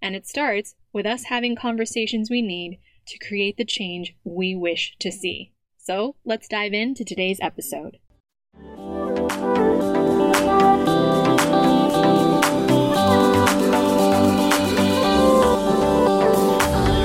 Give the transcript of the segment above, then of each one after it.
And it starts with us having conversations we need to create the change we wish to see. So let's dive into today's episode. All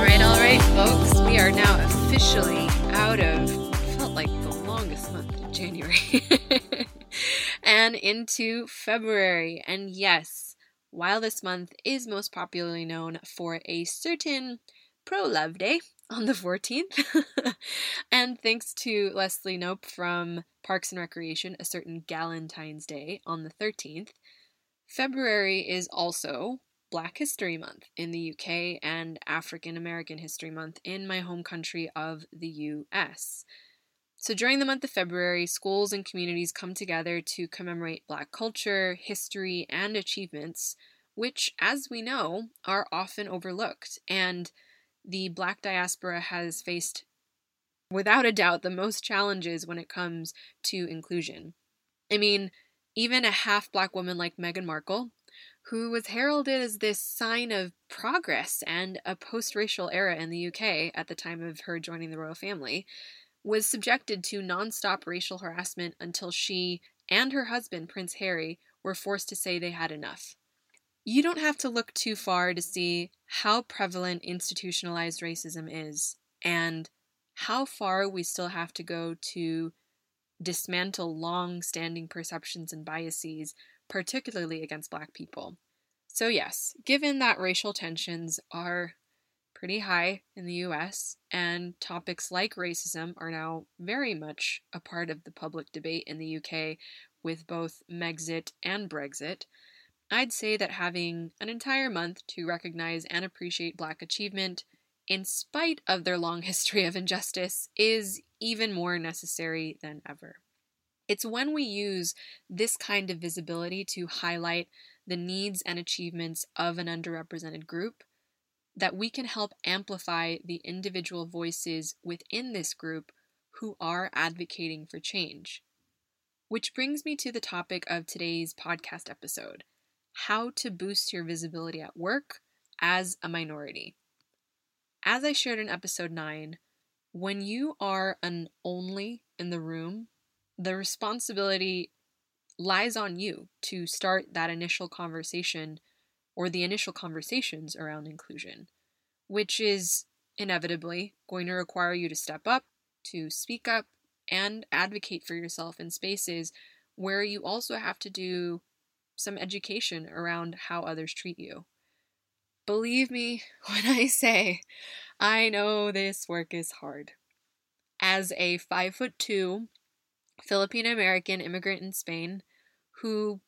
right, all right, folks, we are now officially out of felt like the longest month January and into February. And yes, while this month is most popularly known for a certain pro love day on the 14th, and thanks to Leslie Knope from Parks and Recreation, a certain Galentine's Day on the 13th, February is also Black History Month in the UK and African American History Month in my home country of the US. So, during the month of February, schools and communities come together to commemorate Black culture, history, and achievements, which, as we know, are often overlooked. And the Black diaspora has faced, without a doubt, the most challenges when it comes to inclusion. I mean, even a half Black woman like Meghan Markle, who was heralded as this sign of progress and a post racial era in the UK at the time of her joining the royal family, was subjected to nonstop racial harassment until she and her husband, Prince Harry, were forced to say they had enough. You don't have to look too far to see how prevalent institutionalized racism is and how far we still have to go to dismantle long standing perceptions and biases, particularly against Black people. So, yes, given that racial tensions are pretty high in the US, and topics like racism are now very much a part of the public debate in the UK with both Megxit and Brexit. I'd say that having an entire month to recognize and appreciate Black achievement, in spite of their long history of injustice, is even more necessary than ever. It's when we use this kind of visibility to highlight the needs and achievements of an underrepresented group that we can help amplify the individual voices within this group who are advocating for change. Which brings me to the topic of today's podcast episode how to boost your visibility at work as a minority. As I shared in episode 9, when you are an only in the room, the responsibility lies on you to start that initial conversation or the initial conversations around inclusion, which is inevitably going to require you to step up, to speak up, and advocate for yourself in spaces where you also have to do some education around how others treat you. Believe me when I say, I know this work is hard. As a five foot two Filipino American immigrant in Spain who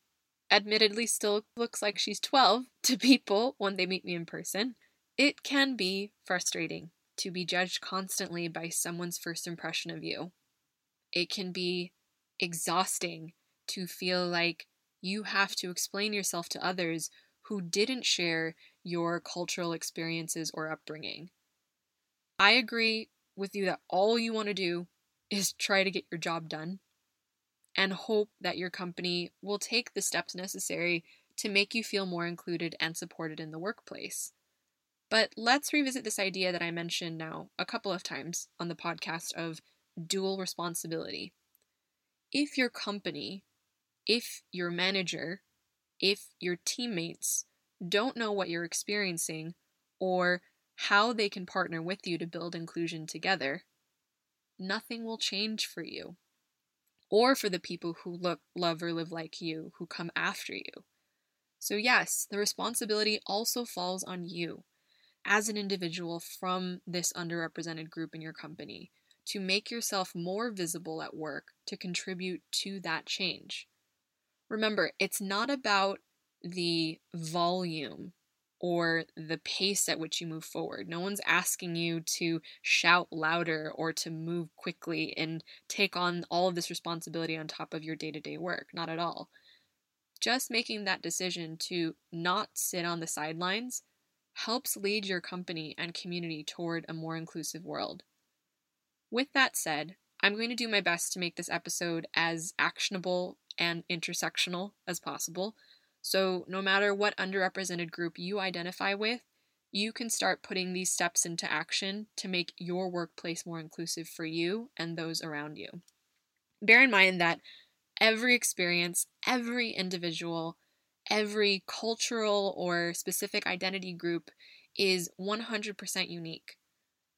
admittedly still looks like she's 12 to people when they meet me in person, it can be frustrating to be judged constantly by someone's first impression of you. It can be exhausting to feel like you have to explain yourself to others who didn't share your cultural experiences or upbringing. I agree with you that all you want to do is try to get your job done and hope that your company will take the steps necessary to make you feel more included and supported in the workplace. But let's revisit this idea that I mentioned now a couple of times on the podcast of dual responsibility. If your company, if your manager, if your teammates don't know what you're experiencing or how they can partner with you to build inclusion together, nothing will change for you or for the people who look, love, or live like you who come after you. So, yes, the responsibility also falls on you as an individual from this underrepresented group in your company to make yourself more visible at work to contribute to that change. Remember, it's not about the volume or the pace at which you move forward. No one's asking you to shout louder or to move quickly and take on all of this responsibility on top of your day to day work. Not at all. Just making that decision to not sit on the sidelines helps lead your company and community toward a more inclusive world. With that said, I'm going to do my best to make this episode as actionable and intersectional as possible. So, no matter what underrepresented group you identify with, you can start putting these steps into action to make your workplace more inclusive for you and those around you. Bear in mind that every experience, every individual, every cultural or specific identity group is 100% unique.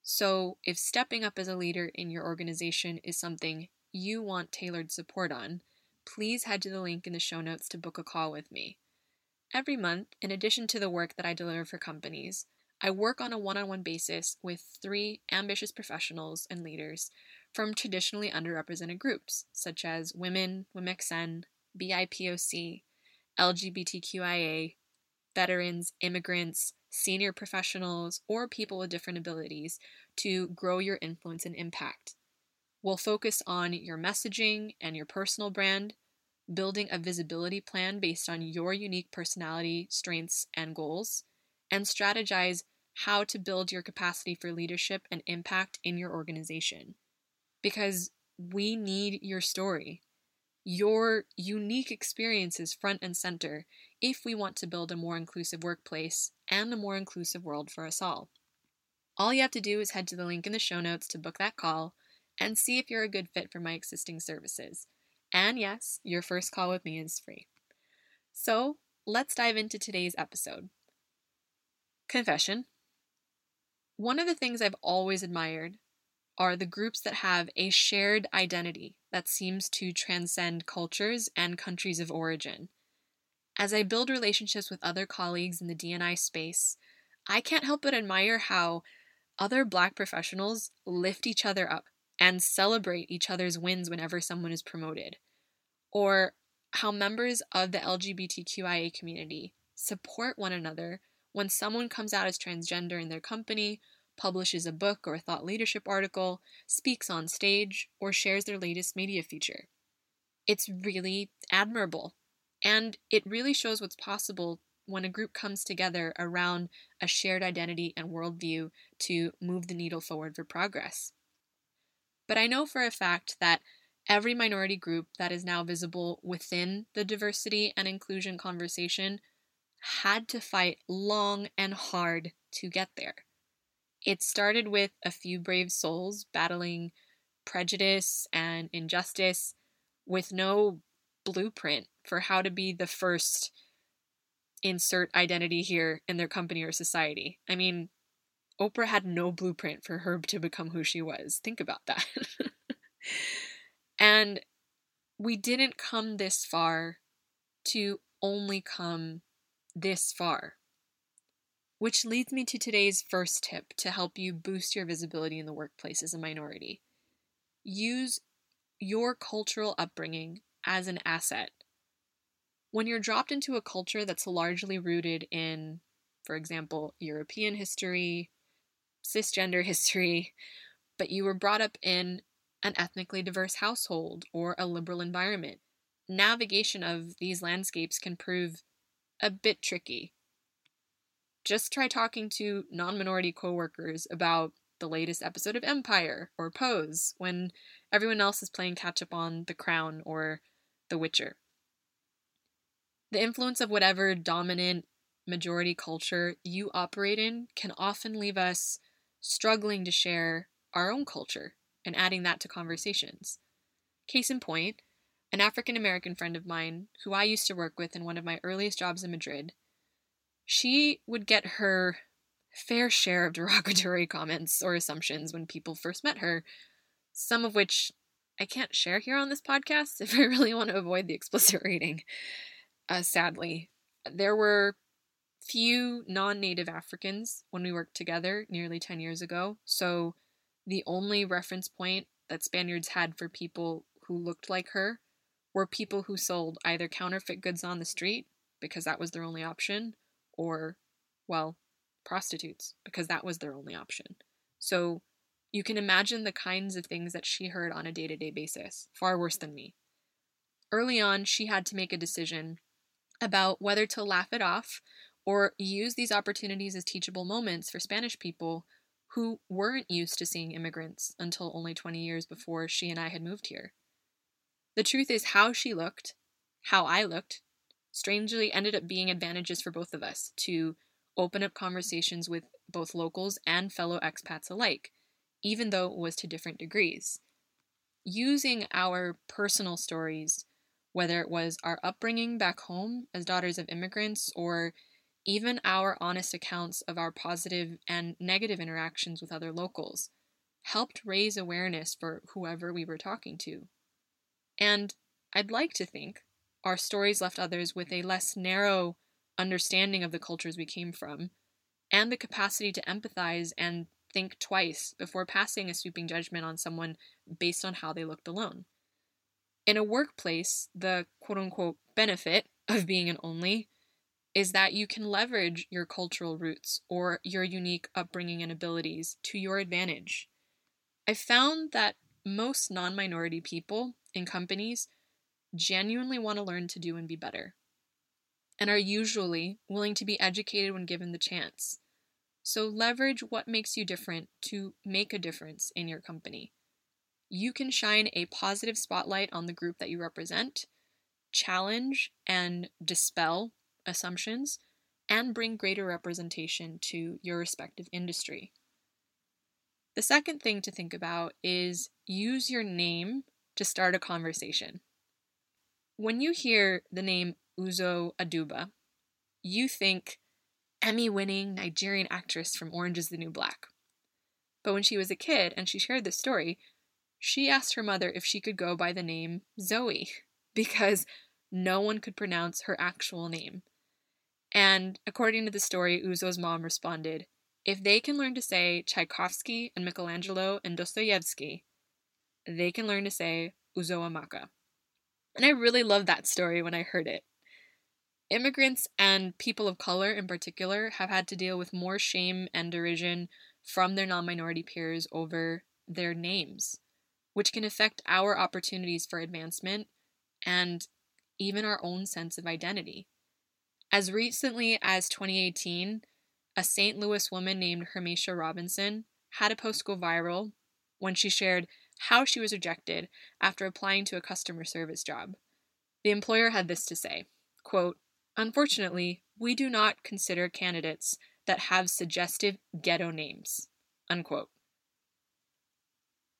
So, if stepping up as a leader in your organization is something you want tailored support on, please head to the link in the show notes to book a call with me. Every month, in addition to the work that I deliver for companies, I work on a one on one basis with three ambitious professionals and leaders from traditionally underrepresented groups, such as women, WMXN, BIPOC, LGBTQIA, veterans, immigrants, senior professionals, or people with different abilities to grow your influence and impact. We'll focus on your messaging and your personal brand, building a visibility plan based on your unique personality, strengths, and goals, and strategize how to build your capacity for leadership and impact in your organization. Because we need your story your unique experiences front and center if we want to build a more inclusive workplace and a more inclusive world for us all. All you have to do is head to the link in the show notes to book that call and see if you're a good fit for my existing services. And yes, your first call with me is free. So let's dive into today's episode. Confession. One of the things I've always admired are the groups that have a shared identity that seems to transcend cultures and countries of origin. As I build relationships with other colleagues in the D&I space, I can't help but admire how other Black professionals lift each other up and celebrate each other's wins whenever someone is promoted, or how members of the LGBTQIA community support one another when someone comes out as transgender in their company publishes a book or a thought leadership article, speaks on stage, or shares their latest media feature. It's really admirable, and it really shows what's possible when a group comes together around a shared identity and worldview to move the needle forward for progress. But I know for a fact that every minority group that is now visible within the diversity and inclusion conversation had to fight long and hard to get there. It started with a few brave souls battling prejudice and injustice with no blueprint for how to be the first insert identity here in their company or society. I mean, Oprah had no blueprint for her to become who she was. Think about that. and we didn't come this far to only come this far. Which leads me to today's first tip to help you boost your visibility in the workplace as a minority. Use your cultural upbringing as an asset. When you're dropped into a culture that's largely rooted in, for example, European history, cisgender history, but you were brought up in an ethnically diverse household or a liberal environment, navigation of these landscapes can prove a bit tricky just try talking to non minority coworkers about the latest episode of Empire or Pose when everyone else is playing catch up on The Crown or The Witcher. The influence of whatever dominant majority culture you operate in can often leave us struggling to share our own culture and adding that to conversations. Case in point, an African American friend of mine who I used to work with in one of my earliest jobs in Madrid she would get her fair share of derogatory comments or assumptions when people first met her, some of which I can't share here on this podcast if I really want to avoid the explicit rating. Uh, sadly, there were few non native Africans when we worked together nearly 10 years ago. So the only reference point that Spaniards had for people who looked like her were people who sold either counterfeit goods on the street, because that was their only option, or, well, prostitutes, because that was their only option. So you can imagine the kinds of things that she heard on a day to day basis, far worse than me. Early on, she had to make a decision about whether to laugh it off or use these opportunities as teachable moments for Spanish people who weren't used to seeing immigrants until only 20 years before she and I had moved here. The truth is, how she looked, how I looked, strangely ended up being advantages for both of us to open up conversations with both locals and fellow expats alike, even though it was to different degrees. Using our personal stories, whether it was our upbringing back home as daughters of immigrants or even our honest accounts of our positive and negative interactions with other locals, helped raise awareness for whoever we were talking to. And I'd like to think our stories left others with a less narrow understanding of the cultures we came from, and the capacity to empathize and think twice before passing a sweeping judgment on someone based on how they looked alone. In a workplace, the quote unquote benefit of being an only is that you can leverage your cultural roots or your unique upbringing and abilities to your advantage. I've found that most non minority people in companies genuinely want to learn to do and be better, and are usually willing to be educated when given the chance. So, leverage what makes you different to make a difference in your company. You can shine a positive spotlight on the group that you represent, challenge and dispel assumptions, and bring greater representation to your respective industry. The second thing to think about is use your name to start a conversation. When you hear the name Uzo Aduba, you think Emmy winning Nigerian actress from Orange is the New Black. But when she was a kid and she shared this story, she asked her mother if she could go by the name Zoe because no one could pronounce her actual name. And according to the story, Uzo's mom responded, If they can learn to say Tchaikovsky and Michelangelo and Dostoevsky, they can learn to say Uzo Amaka. And I really loved that story when I heard it. Immigrants and people of color in particular have had to deal with more shame and derision from their non minority peers over their names, which can affect our opportunities for advancement and even our own sense of identity. As recently as 2018, a St. Louis woman named Hermesia Robinson had a post go viral when she shared how she was rejected after applying to a customer service job. The employer had this to say quote, Unfortunately, we do not consider candidates that have suggestive ghetto names. Unquote.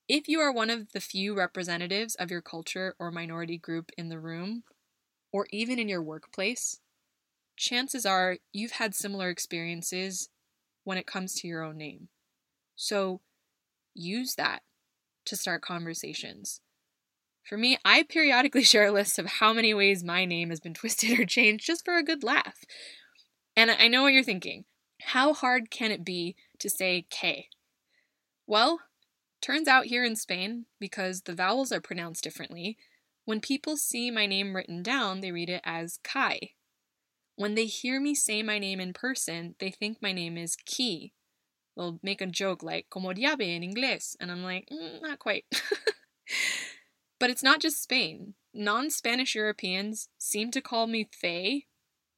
If you are one of the few representatives of your culture or minority group in the room, or even in your workplace, chances are you've had similar experiences when it comes to your own name. So use that to start conversations. For me, I periodically share a list of how many ways my name has been twisted or changed just for a good laugh. And I know what you're thinking. How hard can it be to say K? Well, turns out here in Spain, because the vowels are pronounced differently, when people see my name written down, they read it as Kai. When they hear me say my name in person, they think my name is Key. They'll make a joke like, como diabe in inglés. And I'm like, mm, not quite. but it's not just Spain. Non Spanish Europeans seem to call me Faye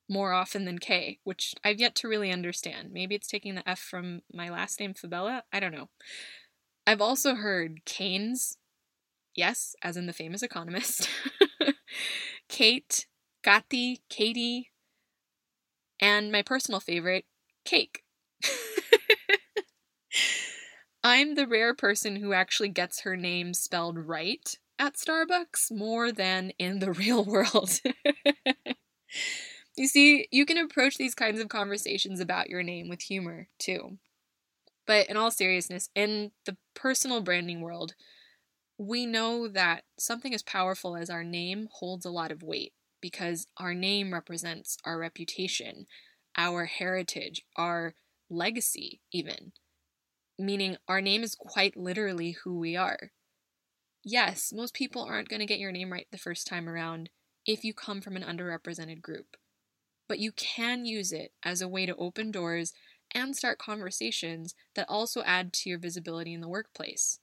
more often than K, which I've yet to really understand. Maybe it's taking the F from my last name, Fabella? I don't know. I've also heard Keynes, yes, as in the famous economist, Kate, Gatti, Katie, and my personal favorite, cake. I'm the rare person who actually gets her name spelled right at Starbucks more than in the real world. you see, you can approach these kinds of conversations about your name with humor, too. But in all seriousness, in the personal branding world, we know that something as powerful as our name holds a lot of weight because our name represents our reputation, our heritage, our legacy, even. Meaning, our name is quite literally who we are. Yes, most people aren't going to get your name right the first time around if you come from an underrepresented group, but you can use it as a way to open doors and start conversations that also add to your visibility in the workplace.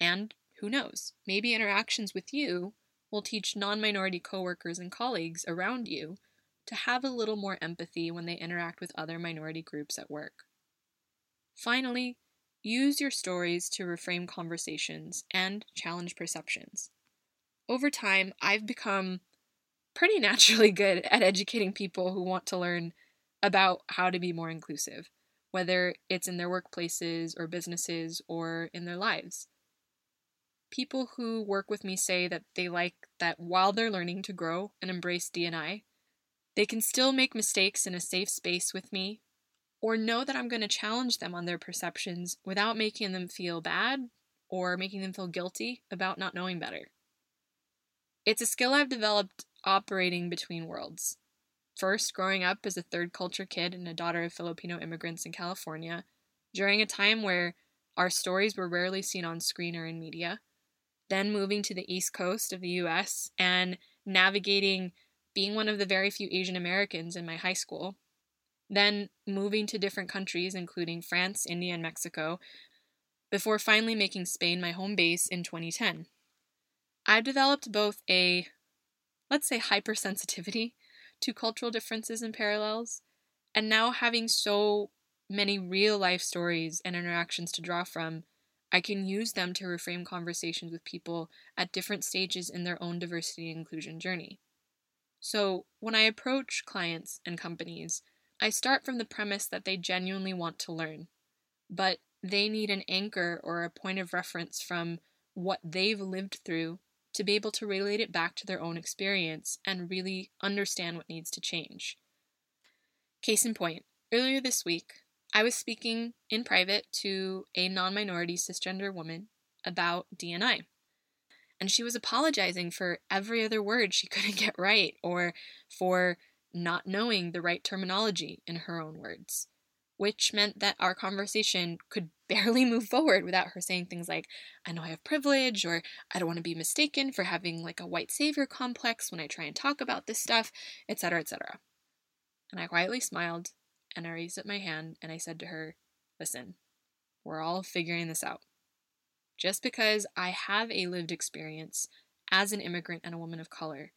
And who knows, maybe interactions with you will teach non minority coworkers and colleagues around you to have a little more empathy when they interact with other minority groups at work. Finally, use your stories to reframe conversations and challenge perceptions. Over time, I've become pretty naturally good at educating people who want to learn about how to be more inclusive, whether it's in their workplaces or businesses or in their lives people who work with me say that they like that while they're learning to grow and embrace D&I, they can still make mistakes in a safe space with me or know that I'm going to challenge them on their perceptions without making them feel bad or making them feel guilty about not knowing better. It's a skill I've developed operating between worlds. First, growing up as a third culture kid and a daughter of Filipino immigrants in California, during a time where our stories were rarely seen on screen or in media, then moving to the east coast of the US and navigating being one of the very few Asian Americans in my high school. Then moving to different countries, including France, India, and Mexico, before finally making Spain my home base in 2010. I've developed both a, let's say, hypersensitivity to cultural differences and parallels, and now having so many real life stories and interactions to draw from, I can use them to reframe conversations with people at different stages in their own diversity and inclusion journey. So, when I approach clients and companies, I start from the premise that they genuinely want to learn, but they need an anchor or a point of reference from what they've lived through to be able to relate it back to their own experience and really understand what needs to change. Case in point, earlier this week, I was speaking in private to a non minority cisgender woman about D&I. And she was apologizing for every other word she couldn't get right or for not knowing the right terminology in her own words, which meant that our conversation could barely move forward without her saying things like, I know I have privilege, or I don't want to be mistaken for having like a white savior complex when I try and talk about this stuff, etc., etc. And I quietly smiled and I raised up my hand and I said to her, Listen, we're all figuring this out. Just because I have a lived experience as an immigrant and a woman of color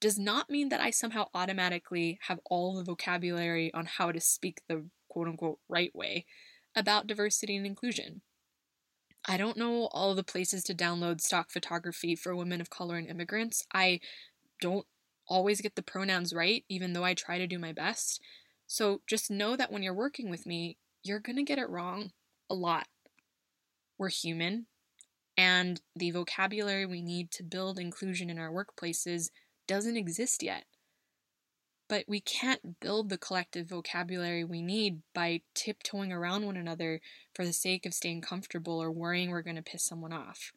does not mean that I somehow automatically have all the vocabulary on how to speak the quote unquote right way about diversity and inclusion. I don't know all the places to download stock photography for women of color and immigrants. I don't always get the pronouns right, even though I try to do my best. So just know that when you're working with me, you're going to get it wrong a lot. We're human, and the vocabulary we need to build inclusion in our workplaces doesn't exist yet. But we can't build the collective vocabulary we need by tiptoeing around one another for the sake of staying comfortable or worrying we're going to piss someone off.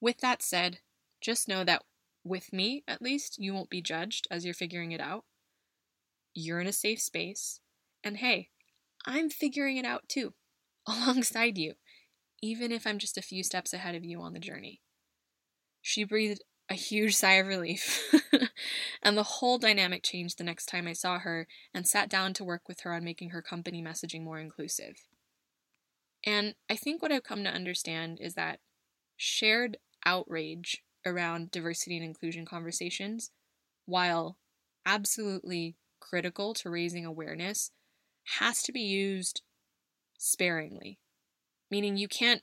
With that said, just know that with me, at least, you won't be judged as you're figuring it out. You're in a safe space. And hey, I'm figuring it out too, alongside you, even if I'm just a few steps ahead of you on the journey. She breathed a huge sigh of relief, and the whole dynamic changed the next time I saw her and sat down to work with her on making her company messaging more inclusive. And I think what I've come to understand is that shared outrage around diversity and inclusion conversations, while absolutely critical to raising awareness has to be used sparingly. Meaning, you can't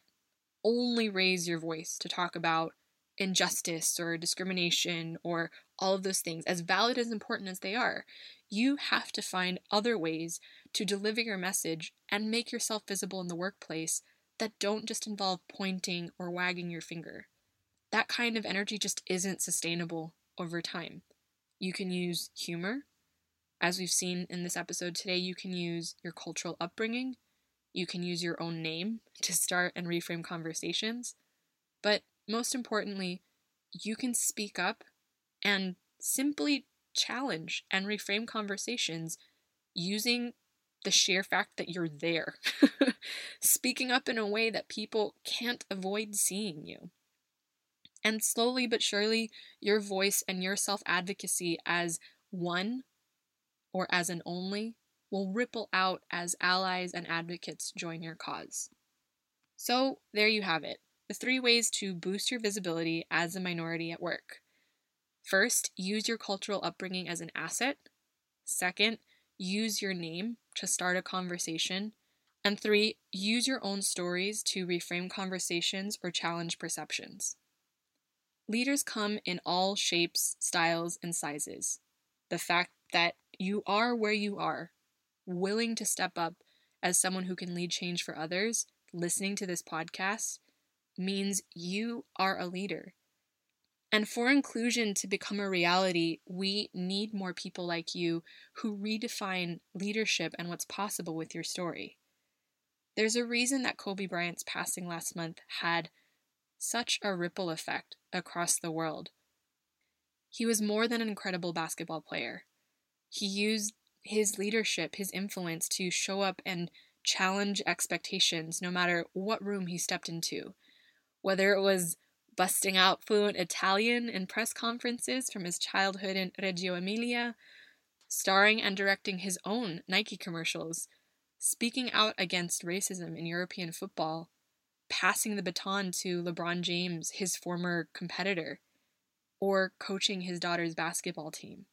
only raise your voice to talk about injustice or discrimination or all of those things, as valid as important as they are. You have to find other ways to deliver your message and make yourself visible in the workplace that don't just involve pointing or wagging your finger. That kind of energy just isn't sustainable over time. You can use humor, as we've seen in this episode today, you can use your cultural upbringing, you can use your own name to start and reframe conversations. But most importantly, you can speak up and simply challenge and reframe conversations using the sheer fact that you're there. Speaking up in a way that people can't avoid seeing you. And slowly but surely, your voice and your self advocacy as one or as an only will ripple out as allies and advocates join your cause. So, there you have it the three ways to boost your visibility as a minority at work. First, use your cultural upbringing as an asset. Second, use your name to start a conversation. And three, use your own stories to reframe conversations or challenge perceptions. Leaders come in all shapes, styles, and sizes. The fact that you are where you are, willing to step up as someone who can lead change for others, listening to this podcast, means you are a leader. And for inclusion to become a reality, we need more people like you who redefine leadership and what's possible with your story. There's a reason that Kobe Bryant's passing last month had such a ripple effect across the world. He was more than an incredible basketball player. He used his leadership, his influence to show up and challenge expectations no matter what room he stepped into. Whether it was busting out fluent Italian in press conferences from his childhood in Reggio Emilia, starring and directing his own Nike commercials, speaking out against racism in European football, passing the baton to LeBron James, his former competitor, or coaching his daughter's basketball team.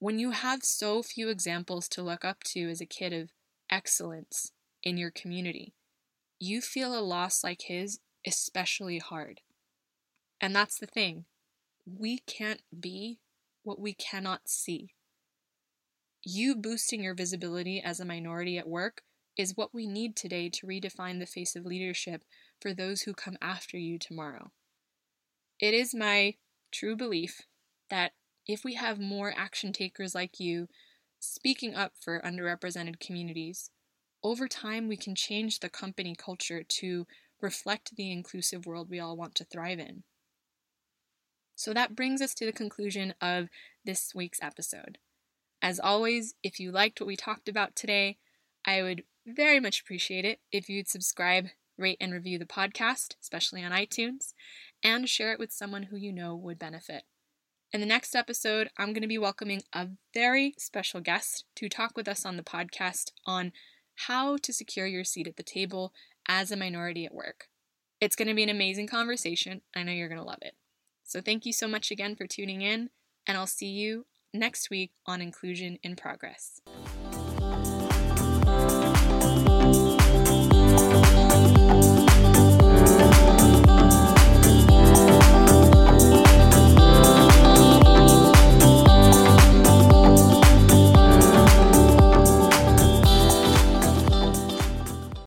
When you have so few examples to look up to as a kid of excellence in your community, you feel a loss like his especially hard. And that's the thing. We can't be what we cannot see. You boosting your visibility as a minority at work is what we need today to redefine the face of leadership for those who come after you tomorrow. It is my true belief that if we have more action takers like you speaking up for underrepresented communities, over time we can change the company culture to reflect the inclusive world we all want to thrive in. So that brings us to the conclusion of this week's episode. As always, if you liked what we talked about today, I would very much appreciate it if you'd subscribe, rate, and review the podcast, especially on iTunes, and share it with someone who you know would benefit. In the next episode, I'm going to be welcoming a very special guest to talk with us on the podcast on how to secure your seat at the table as a minority at work. It's going to be an amazing conversation. I know you're going to love it. So, thank you so much again for tuning in, and I'll see you next week on Inclusion in Progress.